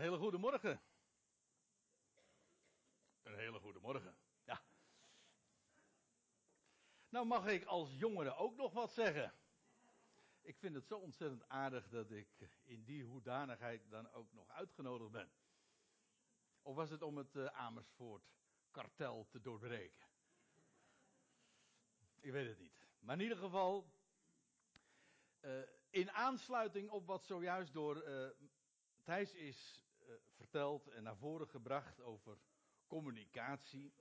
hele goede morgen. Een hele goede morgen. Ja. Nou mag ik als jongere ook nog wat zeggen. Ik vind het zo ontzettend aardig dat ik in die hoedanigheid dan ook nog uitgenodigd ben. Of was het om het uh, Amersfoort kartel te doorbreken? Ik weet het niet. Maar in ieder geval, uh, in aansluiting op wat zojuist door uh, Thijs is verteld en naar voren gebracht over communicatie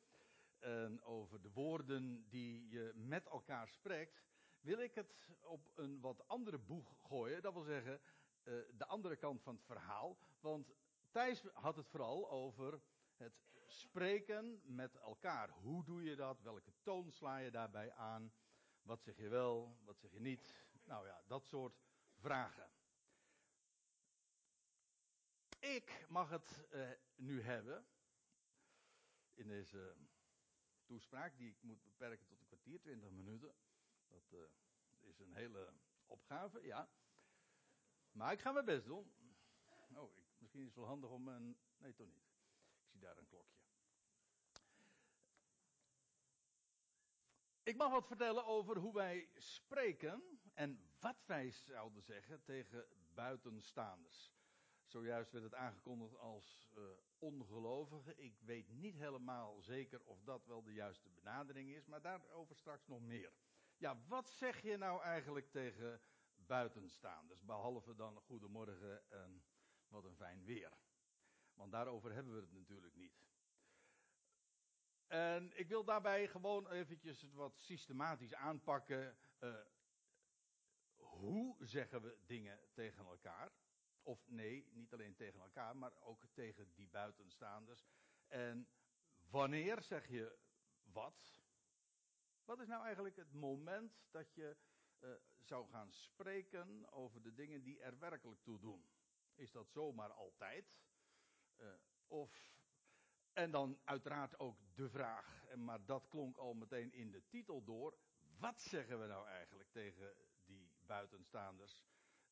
en over de woorden die je met elkaar spreekt, wil ik het op een wat andere boeg gooien. Dat wil zeggen, uh, de andere kant van het verhaal. Want Thijs had het vooral over het spreken met elkaar. Hoe doe je dat? Welke toon sla je daarbij aan? Wat zeg je wel? Wat zeg je niet? Nou ja, dat soort vragen. Ik mag het uh, nu hebben. In deze toespraak, die ik moet beperken tot een kwartier, 20 minuten. Dat uh, is een hele opgave, ja. Maar ik ga mijn best doen. Oh, ik, misschien is het wel handig om een. Nee, toch niet. Ik zie daar een klokje. Ik mag wat vertellen over hoe wij spreken en wat wij zouden zeggen tegen buitenstaanders. Zojuist werd het aangekondigd als uh, ongelovige. Ik weet niet helemaal zeker of dat wel de juiste benadering is, maar daarover straks nog meer. Ja, wat zeg je nou eigenlijk tegen buitenstaanders? Behalve dan goedemorgen en wat een fijn weer. Want daarover hebben we het natuurlijk niet. En ik wil daarbij gewoon eventjes wat systematisch aanpakken. Uh, hoe zeggen we dingen tegen elkaar? Of nee, niet alleen tegen elkaar, maar ook tegen die buitenstaanders. En wanneer zeg je wat? Wat is nou eigenlijk het moment dat je uh, zou gaan spreken over de dingen die er werkelijk toe doen? Is dat zomaar altijd? Uh, of en dan uiteraard ook de vraag, maar dat klonk al meteen in de titel door. Wat zeggen we nou eigenlijk tegen die buitenstaanders?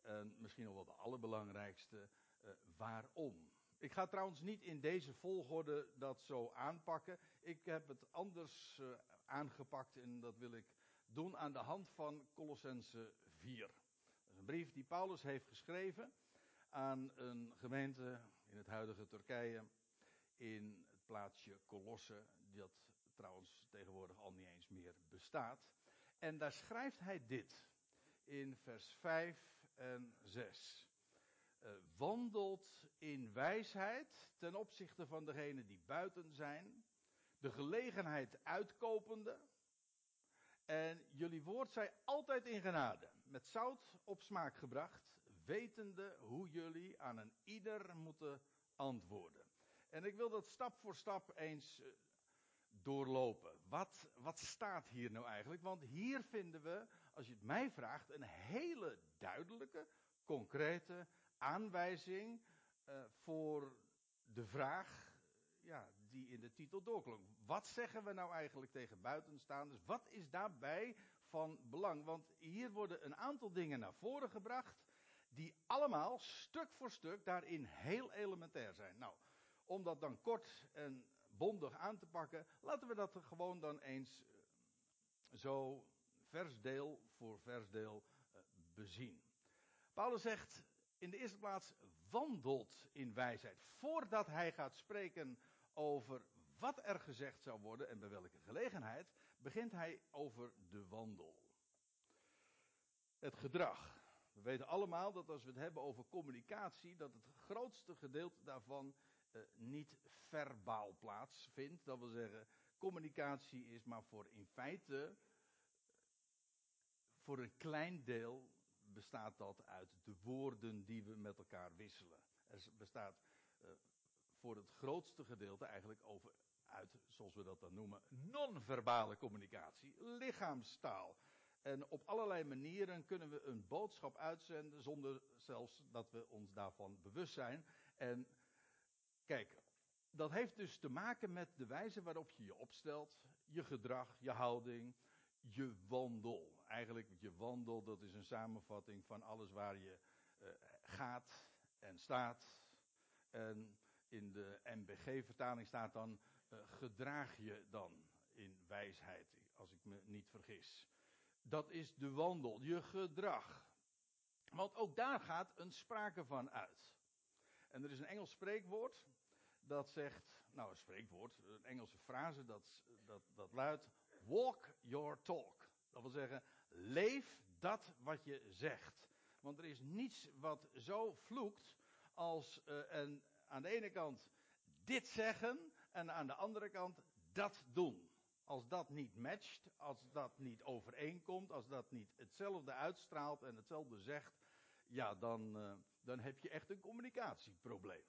En misschien nog wel de allerbelangrijkste, uh, waarom? Ik ga trouwens niet in deze volgorde dat zo aanpakken. Ik heb het anders uh, aangepakt en dat wil ik doen aan de hand van Colossense 4. Dat is een brief die Paulus heeft geschreven aan een gemeente in het huidige Turkije in het plaatsje Colosse, dat trouwens tegenwoordig al niet eens meer bestaat. En daar schrijft hij dit in vers 5 en 6. Uh, wandelt in wijsheid ten opzichte van degenen die buiten zijn, de gelegenheid uitkopende. En jullie woord zij altijd in genade, met zout op smaak gebracht, wetende hoe jullie aan een ieder moeten antwoorden. En ik wil dat stap voor stap eens uh, doorlopen. Wat, wat staat hier nou eigenlijk? Want hier vinden we, als je het mij vraagt, een hele duidelijke, concrete aanwijzing uh, voor de vraag ja, die in de titel doorklonk. Wat zeggen we nou eigenlijk tegen buitenstaanders? Wat is daarbij van belang? Want hier worden een aantal dingen naar voren gebracht die allemaal stuk voor stuk daarin heel elementair zijn. Nou, om dat dan kort en bondig aan te pakken, laten we dat gewoon dan eens zo versdeel voor versdeel bezien. Paulus zegt in de eerste plaats wandelt in wijsheid. Voordat hij gaat spreken over wat er gezegd zou worden en bij welke gelegenheid, begint hij over de wandel. Het gedrag. We weten allemaal dat als we het hebben over communicatie, dat het grootste gedeelte daarvan uh, niet verbaal plaatsvindt. Dat wil zeggen, communicatie is maar voor in feite, voor een klein deel bestaat dat uit de woorden die we met elkaar wisselen. Er bestaat uh, voor het grootste gedeelte eigenlijk over uit, zoals we dat dan noemen, non-verbale communicatie, lichaamstaal. En op allerlei manieren kunnen we een boodschap uitzenden zonder zelfs dat we ons daarvan bewust zijn. En Kijk, dat heeft dus te maken met de wijze waarop je je opstelt, je gedrag, je houding, je wandel. Eigenlijk je wandel, dat is een samenvatting van alles waar je uh, gaat en staat En in de MBG-vertaling staat dan: uh, gedraag je dan in wijsheid, als ik me niet vergis. Dat is de wandel, je gedrag. Want ook daar gaat een sprake van uit. En er is een Engels spreekwoord dat zegt, nou een spreekwoord, een Engelse frase dat, dat, dat luidt: Walk your talk. Dat wil zeggen, leef dat wat je zegt. Want er is niets wat zo vloekt als uh, en aan de ene kant dit zeggen en aan de andere kant dat doen. Als dat niet matcht, als dat niet overeenkomt, als dat niet hetzelfde uitstraalt en hetzelfde zegt, ja, dan, uh, dan heb je echt een communicatieprobleem.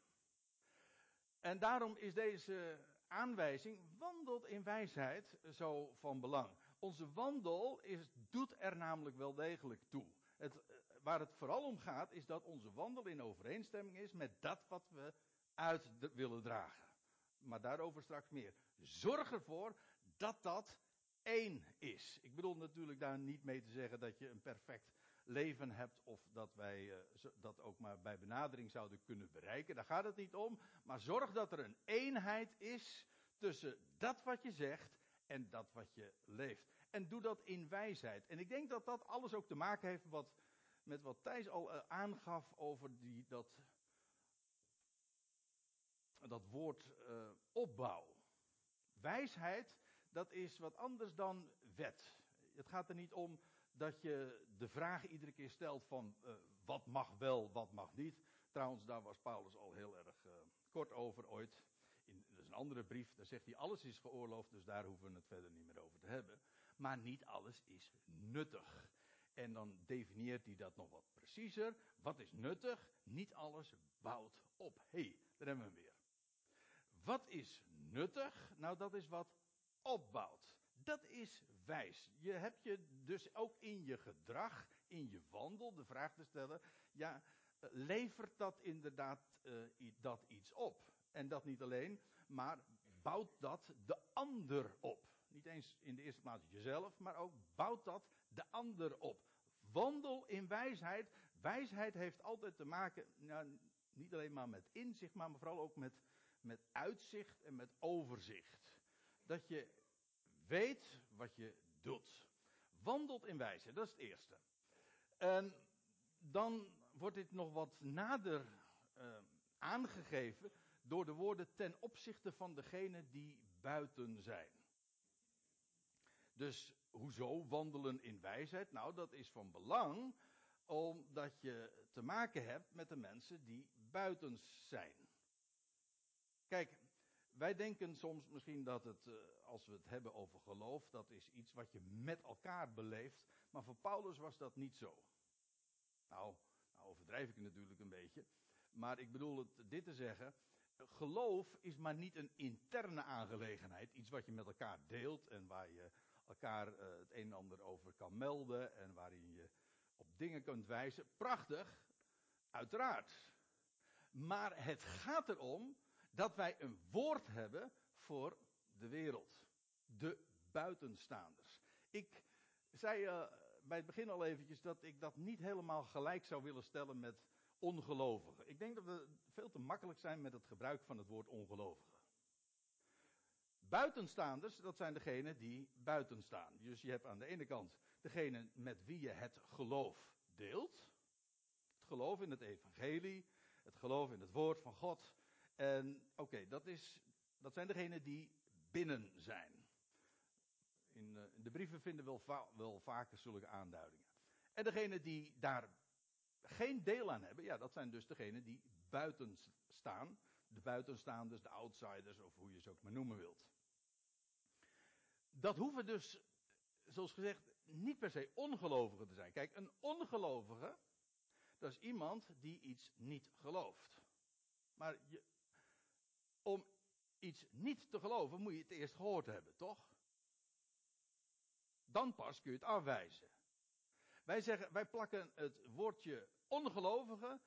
En daarom is deze aanwijzing, wandelt in wijsheid, zo van belang. Onze wandel is, doet er namelijk wel degelijk toe. Het, waar het vooral om gaat, is dat onze wandel in overeenstemming is met dat wat we uit willen dragen. Maar daarover straks meer. Zorg ervoor dat dat één is. Ik bedoel natuurlijk daar niet mee te zeggen dat je een perfect leven hebt of dat wij uh, dat ook maar bij benadering zouden kunnen bereiken. Daar gaat het niet om. Maar zorg dat er een eenheid is tussen dat wat je zegt en dat wat je leeft. En doe dat in wijsheid. En ik denk dat dat alles ook te maken heeft wat, met wat Thijs al uh, aangaf over die, dat, dat woord uh, opbouw. Wijsheid, dat is wat anders dan wet. Het gaat er niet om dat je de vraag iedere keer stelt van uh, wat mag wel, wat mag niet. Trouwens, daar was Paulus al heel erg kort over ooit. Een andere brief, daar zegt hij alles is geoorloofd, dus daar hoeven we het verder niet meer over te hebben. Maar niet alles is nuttig. En dan definieert hij dat nog wat preciezer. Wat is nuttig? Niet alles bouwt op. Hé, hey, daar hebben we hem weer. Wat is nuttig? Nou, dat is wat opbouwt. Dat is wijs. Je hebt je dus ook in je gedrag, in je wandel, de vraag te stellen: ja, levert dat inderdaad uh, dat iets op? En dat niet alleen, maar bouwt dat de ander op? Niet eens in de eerste plaats jezelf, maar ook bouwt dat de ander op. Wandel in wijsheid. Wijsheid heeft altijd te maken, nou, niet alleen maar met inzicht, maar vooral ook met, met uitzicht en met overzicht. Dat je weet wat je doet. Wandelt in wijsheid, dat is het eerste. En dan wordt dit nog wat nader uh, aangegeven door de woorden ten opzichte van degene die buiten zijn. Dus hoezo wandelen in wijsheid? Nou, dat is van belang omdat je te maken hebt met de mensen die buiten zijn. Kijk, wij denken soms misschien dat het, uh, als we het hebben over geloof, dat is iets wat je met elkaar beleeft. Maar voor Paulus was dat niet zo. Nou, nou overdrijf ik natuurlijk een beetje. Maar ik bedoel het, dit te zeggen. Geloof is maar niet een interne aangelegenheid. Iets wat je met elkaar deelt en waar je elkaar uh, het een en ander over kan melden. En waarin je op dingen kunt wijzen. Prachtig, uiteraard. Maar het gaat erom dat wij een woord hebben voor de wereld. De buitenstaanders. Ik zei uh, bij het begin al eventjes dat ik dat niet helemaal gelijk zou willen stellen met ongelovigen. Ik denk dat we veel te makkelijk zijn met het gebruik van het woord ongelovigen. Buitenstaanders, dat zijn degenen die buiten staan. Dus je hebt aan de ene kant degene met wie je het geloof deelt. Het geloof in het evangelie, het geloof in het woord van God. En oké, dat, is, dat zijn degenen die binnen zijn. In, uh, in de brieven vinden we wel, wel vaker zulke aanduidingen. En degenen die daar geen deel aan hebben, ja, dat zijn dus degenen die buiten staan. De buitenstaanders, de outsiders, of hoe je ze ook maar noemen wilt. Dat hoeven dus, zoals gezegd, niet per se ongelovigen te zijn. Kijk, een ongelovige, dat is iemand die iets niet gelooft. Maar je, om iets niet te geloven, moet je het eerst gehoord hebben, toch? Dan pas kun je het afwijzen. Wij zeggen, wij plakken het woordje ongelovige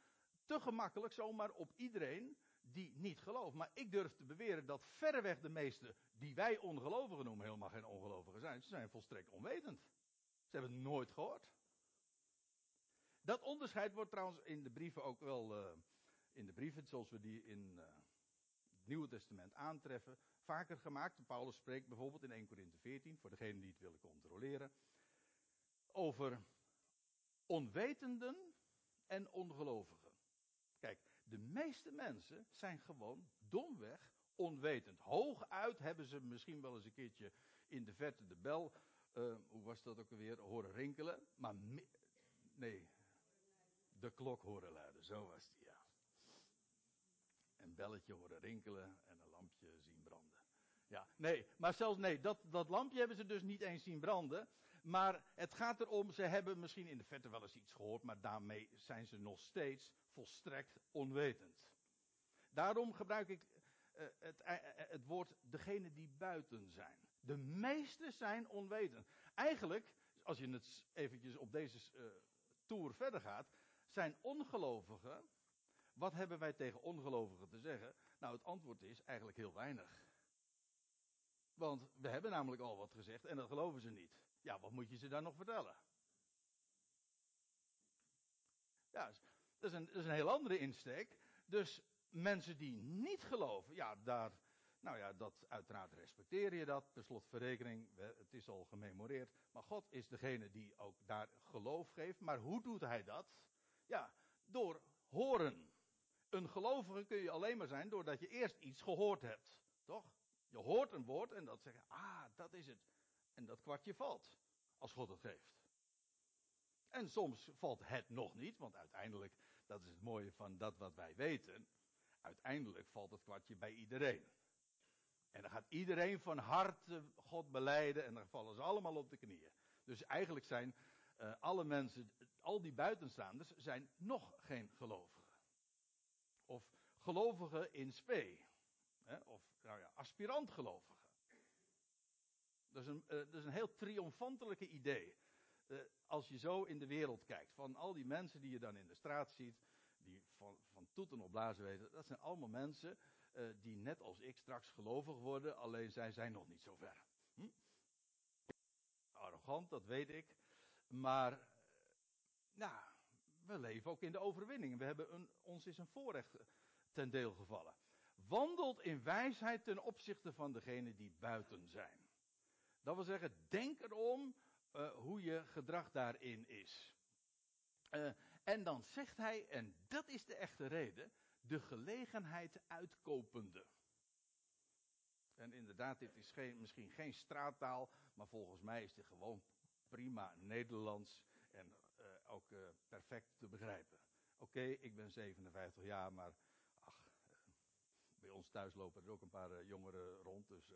te gemakkelijk zomaar op iedereen die niet gelooft. Maar ik durf te beweren dat verreweg de meeste die wij ongelovigen noemen helemaal geen ongelovigen zijn. Ze zijn volstrekt onwetend. Ze hebben het nooit gehoord. Dat onderscheid wordt trouwens in de brieven ook wel uh, in de brieven, zoals we die in uh, het Nieuwe Testament aantreffen, vaker gemaakt. Paulus spreekt bijvoorbeeld in 1 Corinthië 14, voor degenen die het willen controleren, over onwetenden en ongelovigen. Kijk, de meeste mensen zijn gewoon domweg onwetend. Hooguit hebben ze misschien wel eens een keertje in de verte de bel, uh, hoe was dat ook alweer, horen rinkelen. Maar nee, de klok horen luiden, zo was die, ja. Een belletje horen rinkelen en een lampje zien branden. Ja, nee, maar zelfs nee, dat, dat lampje hebben ze dus niet eens zien branden. Maar het gaat erom, ze hebben misschien in de verte wel eens iets gehoord, maar daarmee zijn ze nog steeds volstrekt onwetend. Daarom gebruik ik uh, het, uh, het woord degene die buiten zijn. De meeste zijn onwetend. Eigenlijk, als je het eventjes op deze uh, tour verder gaat, zijn ongelovigen. Wat hebben wij tegen ongelovigen te zeggen? Nou, het antwoord is eigenlijk heel weinig. Want we hebben namelijk al wat gezegd en dat geloven ze niet. Ja, wat moet je ze dan nog vertellen? Ja, dat is een, is een heel andere insteek. Dus mensen die niet geloven, ja, daar, nou ja, dat uiteraard respecteer je dat. Per slot verrekening, het is al gememoreerd. Maar God is degene die ook daar geloof geeft. Maar hoe doet hij dat? Ja, door horen. Een gelovige kun je alleen maar zijn doordat je eerst iets gehoord hebt. Toch? Je hoort een woord en dat zegt, ah, dat is het. En dat kwartje valt, als God het geeft. En soms valt het nog niet, want uiteindelijk, dat is het mooie van dat wat wij weten. Uiteindelijk valt het kwartje bij iedereen. En dan gaat iedereen van harte God beleiden en dan vallen ze allemaal op de knieën. Dus eigenlijk zijn uh, alle mensen, al die buitenstaanders, zijn nog geen gelovigen. Of gelovigen in spe. Hè? Of nou ja, aspirant gelovigen. Dat is een, uh, dat is een heel triomfantelijke idee. Uh, als je zo in de wereld kijkt, van al die mensen die je dan in de straat ziet, die van, van toeten op blazen weten, dat zijn allemaal mensen uh, die net als ik straks gelovig worden, alleen zij zijn nog niet zo ver. Hm? Arrogant, dat weet ik. Maar, nou, we leven ook in de overwinning. We hebben een, ons is een voorrecht ten deel gevallen. Wandelt in wijsheid ten opzichte van degenen die buiten zijn. Dat wil zeggen, denk erom uh, hoe je gedrag daarin is. Uh, en dan zegt hij, en dat is de echte reden, de gelegenheid uitkopende. En inderdaad, dit is geen, misschien geen straattaal, maar volgens mij is dit gewoon prima Nederlands en uh, ook perfect te begrijpen. Oké, ik ben 57 jaar, maar ach, bij ons thuis lopen er ook een paar jongeren rond, dus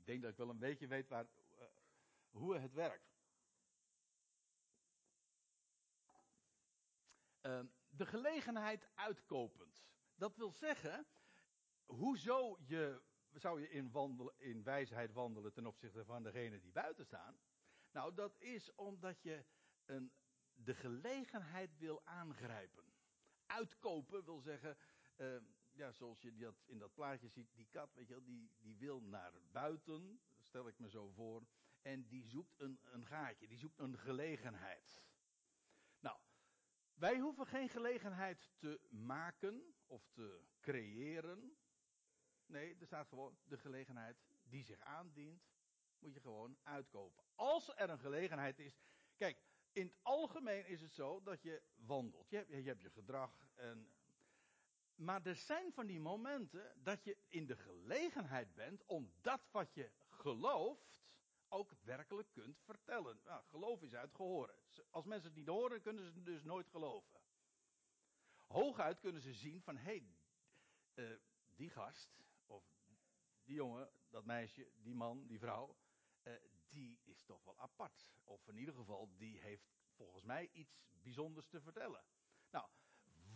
ik denk dat ik wel een beetje weet waar, hoe het werkt. Uh, de gelegenheid uitkopend. Dat wil zeggen, hoezo je, zou je in, in wijsheid wandelen ten opzichte van degenen die buiten staan? Nou, dat is omdat je een, de gelegenheid wil aangrijpen. Uitkopen wil zeggen, uh, ja, zoals je dat in dat plaatje ziet, die kat, weet je wel, die, die wil naar buiten, stel ik me zo voor, en die zoekt een, een gaatje, die zoekt een gelegenheid. Nou, wij hoeven geen gelegenheid te maken of te creëren. Nee, er staat gewoon de gelegenheid die zich aandient, moet je gewoon uitkopen. Als er een gelegenheid is. Kijk, in het algemeen is het zo dat je wandelt. Je hebt je, hebt je gedrag. En, maar er zijn van die momenten dat je in de gelegenheid bent om dat wat je gelooft ook werkelijk kunt vertellen. Nou, geloof is uit gehoren. Als mensen het niet horen, kunnen ze het dus nooit geloven. Hooguit kunnen ze zien van, hé, hey, uh, die gast, of die jongen, dat meisje, die man, die vrouw, uh, die is toch wel apart. Of in ieder geval, die heeft volgens mij iets bijzonders te vertellen. Nou,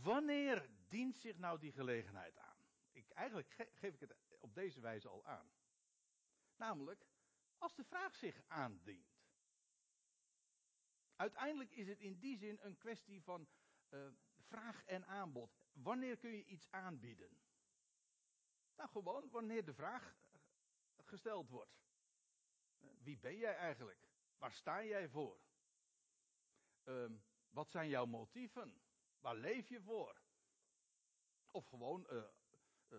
wanneer dient zich nou die gelegenheid aan? Ik, eigenlijk ge geef ik het op deze wijze al aan. Namelijk, als de vraag zich aandient. Uiteindelijk is het in die zin een kwestie van uh, vraag en aanbod. Wanneer kun je iets aanbieden? Nou, gewoon wanneer de vraag gesteld wordt. Wie ben jij eigenlijk? Waar sta jij voor? Uh, wat zijn jouw motieven? Waar leef je voor? Of gewoon, uh, uh,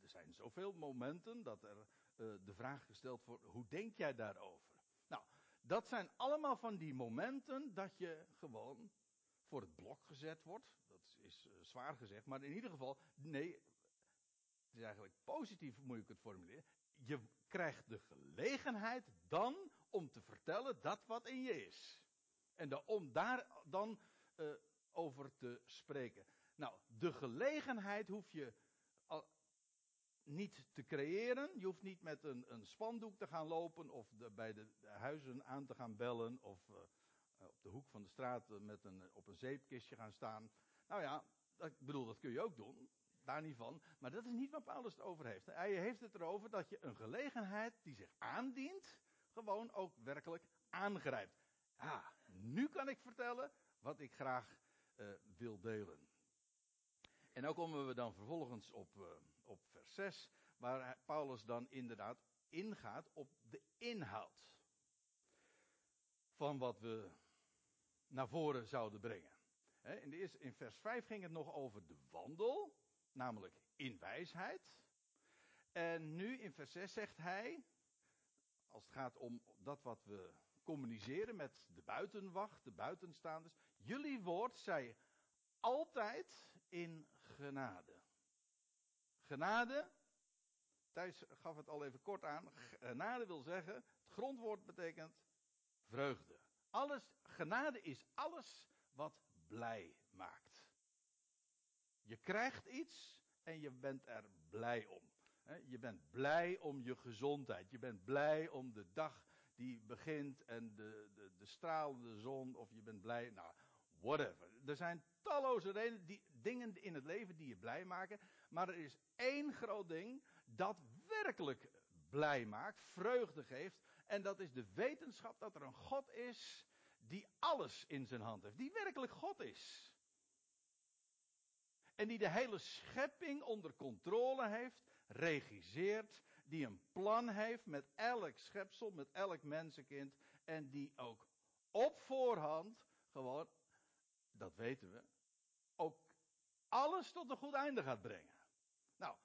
er zijn zoveel momenten dat er uh, de vraag gesteld wordt: hoe denk jij daarover? Nou, dat zijn allemaal van die momenten dat je gewoon voor het blok gezet wordt. Dat is zwaar gezegd, maar in ieder geval, nee, het is eigenlijk positief, moet ik het formuleren. Je krijgt de gelegenheid dan om te vertellen dat wat in je is. En om daar dan over te spreken. Nou, de gelegenheid hoef je niet te creëren. Je hoeft niet met een, een spandoek te gaan lopen of bij de, huizen aan te gaan bellen of uh, op de hoek van de straat met een, op een zeepkistje gaan staan. Nou ja, ik bedoel, dat kun je ook doen. Daar niet van. Maar dat is niet waar Paulus het over heeft. Hij heeft het erover dat je een gelegenheid die zich aandient, gewoon ook werkelijk aangrijpt. Ah, nu kan ik vertellen wat ik graag uh, wil delen. En dan komen we dan vervolgens op, uh, op vers 6, waar Paulus dan inderdaad ingaat op de inhoud van wat we naar voren zouden brengen. In, de eerste, in vers 5 ging het nog over de wandel, namelijk in wijsheid. En nu in vers 6 zegt hij, als het gaat om dat wat we communiceren met de buitenwacht, de buitenstaanders. Jullie woord zij altijd in genade. Genade, Thijs gaf het al even kort aan. Genade wil zeggen, het grondwoord betekent vreugde. Alles, genade is alles wat blij maakt. Je krijgt iets en je bent er blij om. Je bent blij om je gezondheid. Je bent blij om de dag die begint en de, de, de stralende zon, of je bent blij, nou, whatever. Er zijn talloze redenen, die, dingen in het leven die je blij maken, maar er is één groot ding dat werkelijk blij maakt, vreugde geeft, en dat is de wetenschap dat er een God is die alles in zijn hand heeft, die werkelijk God is. En die de hele schepping onder controle heeft, regisseert, die een plan heeft met elk schepsel, met elk mensenkind. En die ook op voorhand gewoon, dat weten we, alles tot een goed einde gaat brengen. Nou,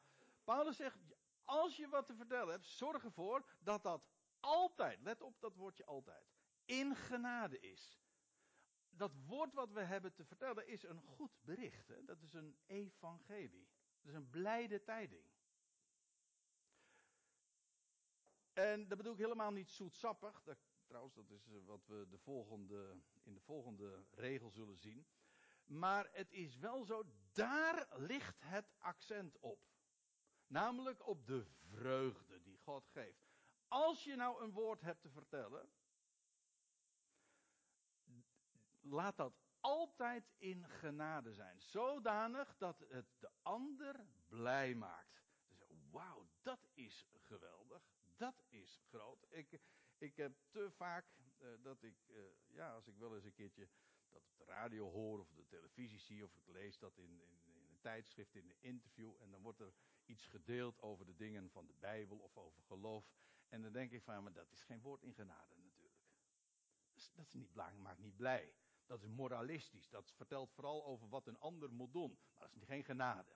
Paulus zegt, als je wat te vertellen hebt, zorg ervoor dat dat altijd, let op dat woordje altijd, in genade is. Dat woord wat we hebben te vertellen is een goed bericht. Hè? Dat is een evangelie. Dat is een blijde tijding. En dat bedoel ik helemaal niet zoetsappig. Trouwens, dat is eh, wat we de volgende, in de volgende regel zullen zien. Maar het is wel zo, daar ligt het accent op. Namelijk op de vreugde die God geeft. Als je nou een woord hebt te vertellen, laat dat altijd in genade zijn. Zodanig dat het de ander blij maakt. Dus, wauw, dat is geweldig. Dat is groot. Ik, ik heb te vaak uh, dat ik, uh, ja, als ik wel eens een keertje dat op de radio hoor of de televisie zie of ik lees dat in, in, in een tijdschrift, in een interview en dan wordt er iets gedeeld over de dingen van de Bijbel of over geloof. En dan denk ik van, maar dat is geen woord in genade natuurlijk. Dat, is, dat is niet, maakt niet blij. Dat is moralistisch. Dat vertelt vooral over wat een ander moet doen. Maar dat is geen genade.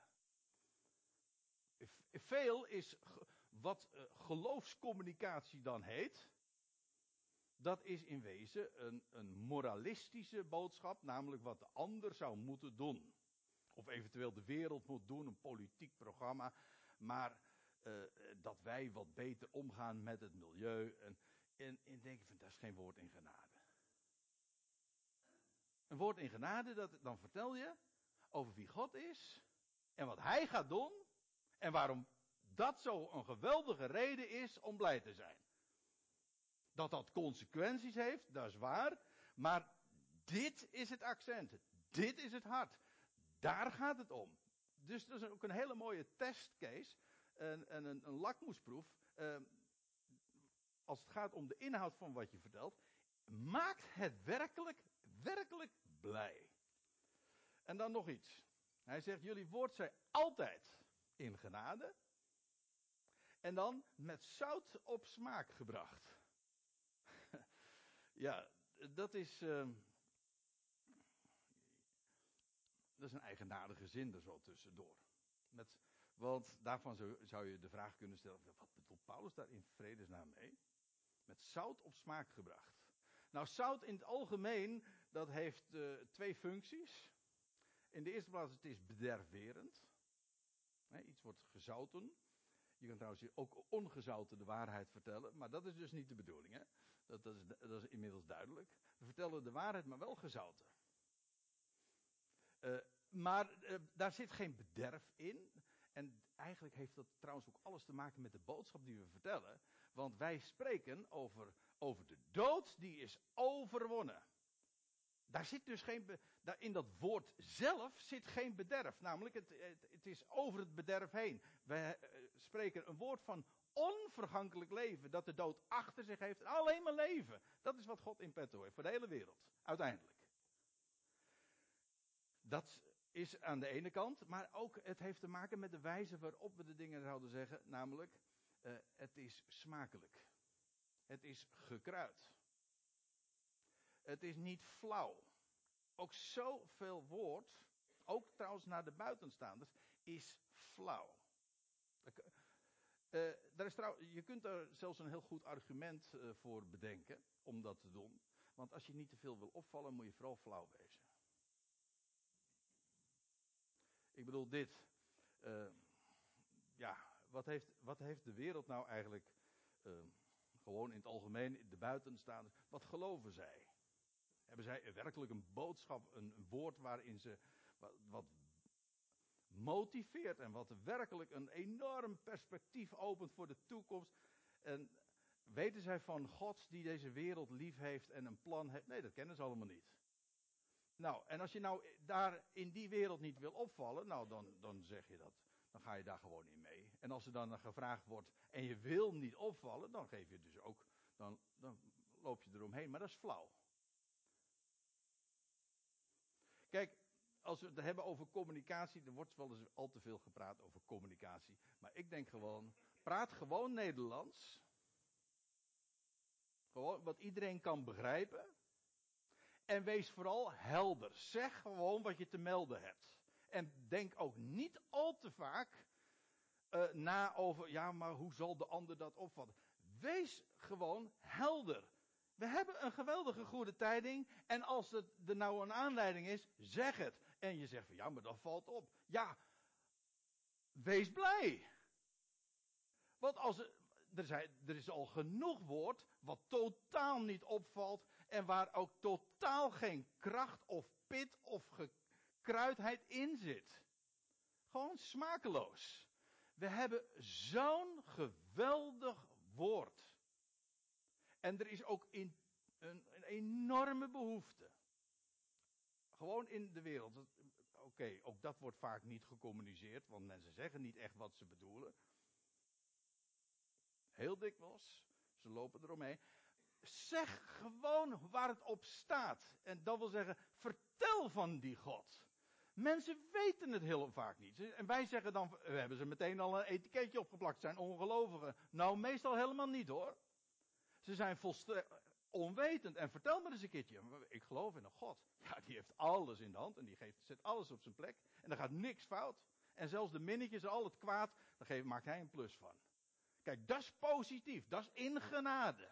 Veel is wat uh, geloofscommunicatie dan heet, dat is in wezen een, een, moralistische boodschap, namelijk wat de ander zou moeten doen. Of eventueel de wereld moet doen, een politiek programma, maar uh, dat wij wat beter omgaan met het milieu. En, en, en denk ik van, dat is geen woord in genade. Een woord in genade, dat, dan vertel je over wie God is en wat Hij gaat doen en waarom dat zo een geweldige reden is om blij te zijn. Dat dat consequenties heeft, dat is waar. Maar dit is het accent. Dit is het hart. Daar gaat het om. Dus dat is ook een hele mooie testcase. En, en een, een lakmoesproef. Eh, als het gaat om de inhoud van wat je vertelt. Maakt het werkelijk, werkelijk blij. En dan nog iets. Hij zegt, jullie woord zij altijd in genade. En dan met zout op smaak gebracht. Ja, dat is. Uh, dat is een eigenaardige zin er zo tussendoor. Met, want daarvan zou, zou je de vraag kunnen stellen: wat bedoelt Paulus daar in vredesnaam mee? Met zout op smaak gebracht. Nou, zout in het algemeen, dat heeft uh, twee functies. In de eerste plaats, het is bederverend. iets wordt gezouten. Je kan trouwens ook ongezouten de waarheid vertellen, maar dat is dus niet de bedoeling. Hè? Dat, is, dat is inmiddels duidelijk. We vertellen de waarheid, maar wel gezouten. Uh, maar uh, daar zit geen bederf in. En eigenlijk heeft dat trouwens ook alles te maken met de boodschap die we vertellen. Want wij spreken over, over de dood die is overwonnen. Daar zit dus geen, daar in dat woord zelf zit geen bederf. Namelijk, het, het, is over het bederf heen. Wij uh, spreken een woord van onvergankelijk leven. Dat de dood achter zich heeft. En alleen maar leven. Dat is wat God in petto heeft voor de hele wereld. Uiteindelijk. Dat is aan de ene kant. Maar ook het heeft te maken met de wijze waarop we de dingen zouden zeggen. Namelijk, uh, het is smakelijk. Het is gekruid. Het is niet flauw. Ook zoveel woord, ook trouwens naar de buitenstaanders, is flauw. Uh, daar is trouw, je kunt er zelfs een heel goed argument uh, voor bedenken om dat te doen. Want als je niet te veel wil opvallen, moet je vooral flauw wezen. Ik bedoel dit. Uh, ja, wat heeft, wat heeft de wereld nou eigenlijk gewoon in het algemeen, de buitenstaanders, wat geloven zij? Hebben zij werkelijk een boodschap, een, een woord waarin ze wat, wat motiveert en wat werkelijk een enorm perspectief opent voor de toekomst. En weten zij van God die deze wereld lief heeft en een plan heeft? Nee, dat kennen ze allemaal niet. Nou, en als je nou daar in die wereld niet wil opvallen, nou dan, dan zeg je dat. Dan ga je daar gewoon in mee. En als er dan gevraagd wordt en je wil niet opvallen, dan geef je dus ook, dan, dan loop je eromheen. Maar dat is flauw. Kijk, als we het hebben over communicatie, er wordt wel eens al te veel gepraat over communicatie. Maar ik denk gewoon, praat gewoon Nederlands. Gewoon wat iedereen kan begrijpen. En wees vooral helder. Zeg gewoon wat je te melden hebt. En denk ook niet al te vaak uh, na over, ja, maar hoe zal de ander dat opvatten? Wees gewoon helder. We hebben een geweldige goede tijding. En als het er nou een aanleiding is, zeg het. En je zegt van ja, maar dat valt op. Ja, wees blij. Want als er, er, is al genoeg woord wat totaal niet opvalt. En waar ook totaal geen kracht of pit of gekruidheid in zit. Gewoon smakeloos. We hebben zo'n geweldig woord. En er is ook in, een, een enorme behoefte. Gewoon in de wereld. Oké, ook dat wordt vaak niet gecommuniceerd, want mensen zeggen niet echt wat ze bedoelen. Heel dikwijls. Ze lopen eromheen. Zeg gewoon waar het op staat. En dat wil zeggen, vertel van die God. Mensen weten het heel vaak niet. En wij zeggen dan, we hebben ze meteen al een etiketje opgeplakt, zijn ongelovigen. Nou, meestal helemaal niet hoor. Ze zijn volstrekt onwetend. En vertel me eens een keertje. Ik geloof in een God. Ja, die heeft alles in de hand. En die geeft, zet alles op zijn plek. En er gaat niks fout. En zelfs de minnetjes, al het kwaad, daar geeft, maakt hij een plus van. Kijk, dat is positief. Dat is in genade.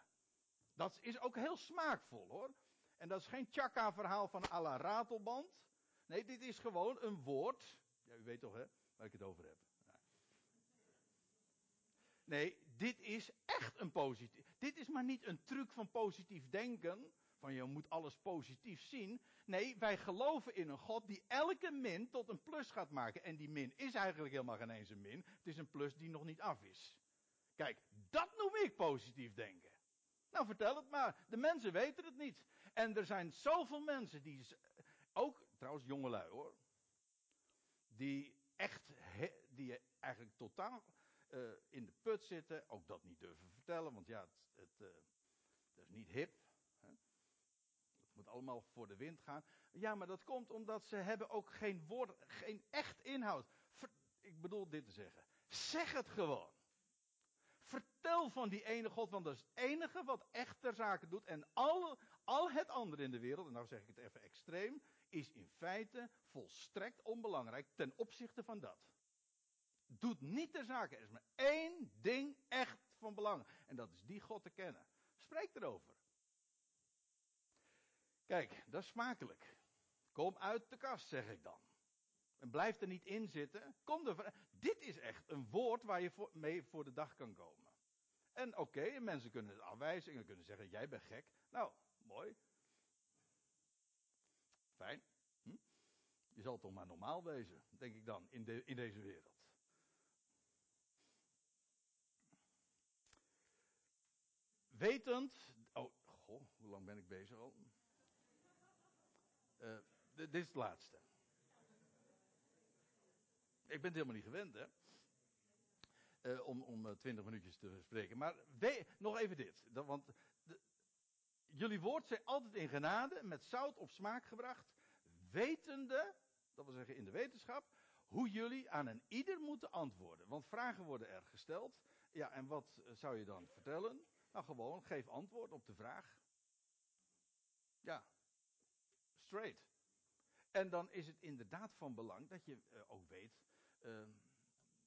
Dat is ook heel smaakvol hoor. En dat is geen tjaka verhaal van à la ratelband. Nee, dit is gewoon een woord. Ja, u weet toch hè, waar ik het over heb. Nee, dit is echt een positief. Dit is maar niet een truc van positief denken. Van je moet alles positief zien. Nee, wij geloven in een God die elke min tot een plus gaat maken. En die min is eigenlijk helemaal geen eens een min. Het is een plus die nog niet af is. Kijk, dat noem ik positief denken. Nou, vertel het maar. De mensen weten het niet. En er zijn zoveel mensen die, ook trouwens jongelui hoor, die echt, die eigenlijk totaal uh, in de put zitten, ook dat niet durven vertellen, want ja, het uh, dat is niet hip. Hè? Het moet allemaal voor de wind gaan. Ja, maar dat komt omdat ze hebben ook geen woord, geen echt inhoud. Ik bedoel dit te zeggen. Zeg het gewoon. Vertel van die ene God, want dat is het enige wat echt ter zake doet. En al, al het andere in de wereld, en nou zeg ik het even extreem, is in feite volstrekt onbelangrijk ten opzichte van dat. doet niet ter zake. Er is maar één ding echt van belang. En dat is die God te kennen. Spreek erover. Kijk, dat is smakelijk. Kom uit de kast, zeg ik dan. En blijf er niet in zitten. Kom er. Dit is echt een woord waar je mee voor de dag kan komen. En oké, mensen kunnen het afwijzen en kunnen zeggen: jij bent gek. Nou, mooi. Fijn. Hm? Je zal toch maar normaal wezen, denk ik dan, in, de, in deze wereld. Wetend. Oh, goh, hoe lang ben ik bezig al? Uh, dit is het laatste. Ik ben het helemaal niet gewend, hè? Uh, om, om 20 minuutjes te spreken. Maar nog even dit. Want de, jullie woord zijn altijd in genade, met zout op smaak gebracht. Wetende, dat wil zeggen in de wetenschap, hoe jullie aan een ieder moeten antwoorden. Want vragen worden er gesteld. Ja, en wat zou je dan vertellen? Nou, gewoon geef antwoord op de vraag. Ja, straight. En dan is het inderdaad van belang dat je uh, ook weet. Uh,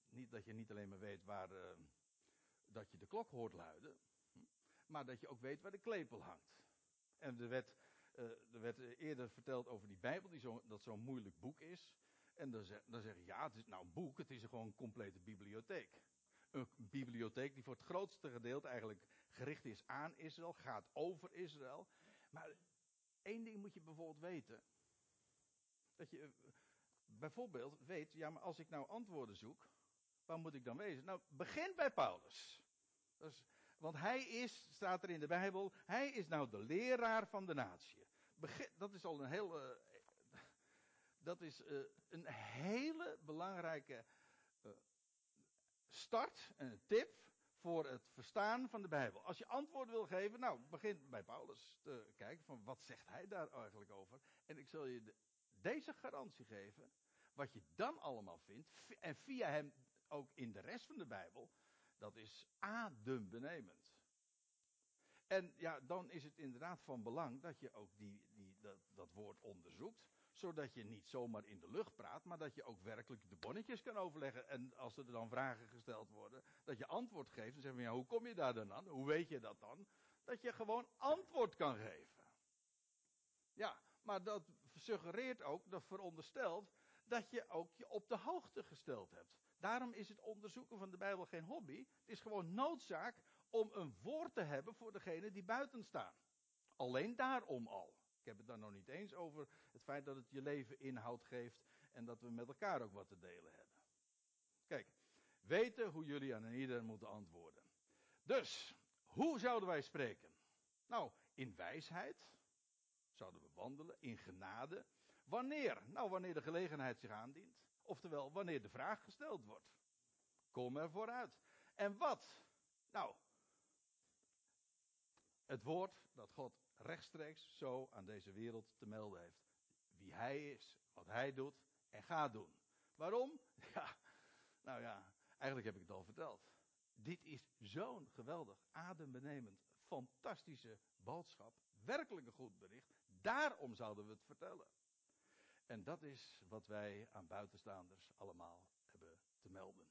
niet, dat je niet alleen maar weet waar. Uh, dat je de klok hoort luiden. Hm, maar dat je ook weet waar de klepel hangt. En er werd, er werd eerder verteld over die Bijbel, die zo, dat zo'n moeilijk boek is. En dan zeg, dan zeg je, ja, het is nou een boek, het is gewoon een complete bibliotheek. Een bibliotheek die voor het grootste gedeelte eigenlijk gericht is aan Israël, gaat over Israël. Maar één ding moet je bijvoorbeeld weten. Dat je bijvoorbeeld weet, ja, maar als ik nou antwoorden zoek, waar moet ik dan wezen? Nou, begin bij Paulus. Want hij is, staat er in de Bijbel, hij is nou de leraar van de natie. Dat is al een hele, dat is uh, een hele belangrijke start, een tip voor het verstaan van de Bijbel. Als je antwoord wil geven, nou, begin bij Paulus te kijken van wat zegt hij daar eigenlijk over. En ik zal je de, deze garantie geven, wat je dan allemaal vindt, en via hem ook in de rest van de Bijbel, dat is adembenemend. En ja, dan is het inderdaad van belang dat je ook die, die, dat, dat woord onderzoekt zodat je niet zomaar in de lucht praat, maar dat je ook werkelijk de bonnetjes kan overleggen. En als er dan vragen gesteld worden, dat je antwoord geeft. Dan zeggen we, ja, hoe kom je daar dan aan? Hoe weet je dat dan? Dat je gewoon antwoord kan geven. Ja, maar dat suggereert ook, dat veronderstelt, dat je ook je op de hoogte gesteld hebt. Daarom is het onderzoeken van de Bijbel geen hobby. Het is gewoon noodzaak om een woord te hebben voor degene die buiten staan. Alleen daarom al. Ik heb het daar nog niet eens over het feit dat het je leven inhoud geeft en dat we met elkaar ook wat te delen hebben. Kijk, weten hoe jullie aan ieder moeten antwoorden. Dus, hoe zouden wij spreken? Nou, in wijsheid zouden we wandelen, in genade. Wanneer? Nou, wanneer de gelegenheid zich aandient. Oftewel, wanneer de vraag gesteld wordt. Kom er vooruit. En wat? Nou, het woord dat God rechtstreeks zo aan deze wereld te melden heeft. Wie hij is, wat hij doet en gaat doen. Waarom? Ja, nou ja, eigenlijk heb ik het al verteld. Dit is zo'n geweldig, adembenemend, fantastische boodschap. Werkelijk een goed bericht. Daarom zouden we het vertellen. En dat is wat wij aan buitenstaanders allemaal hebben te melden.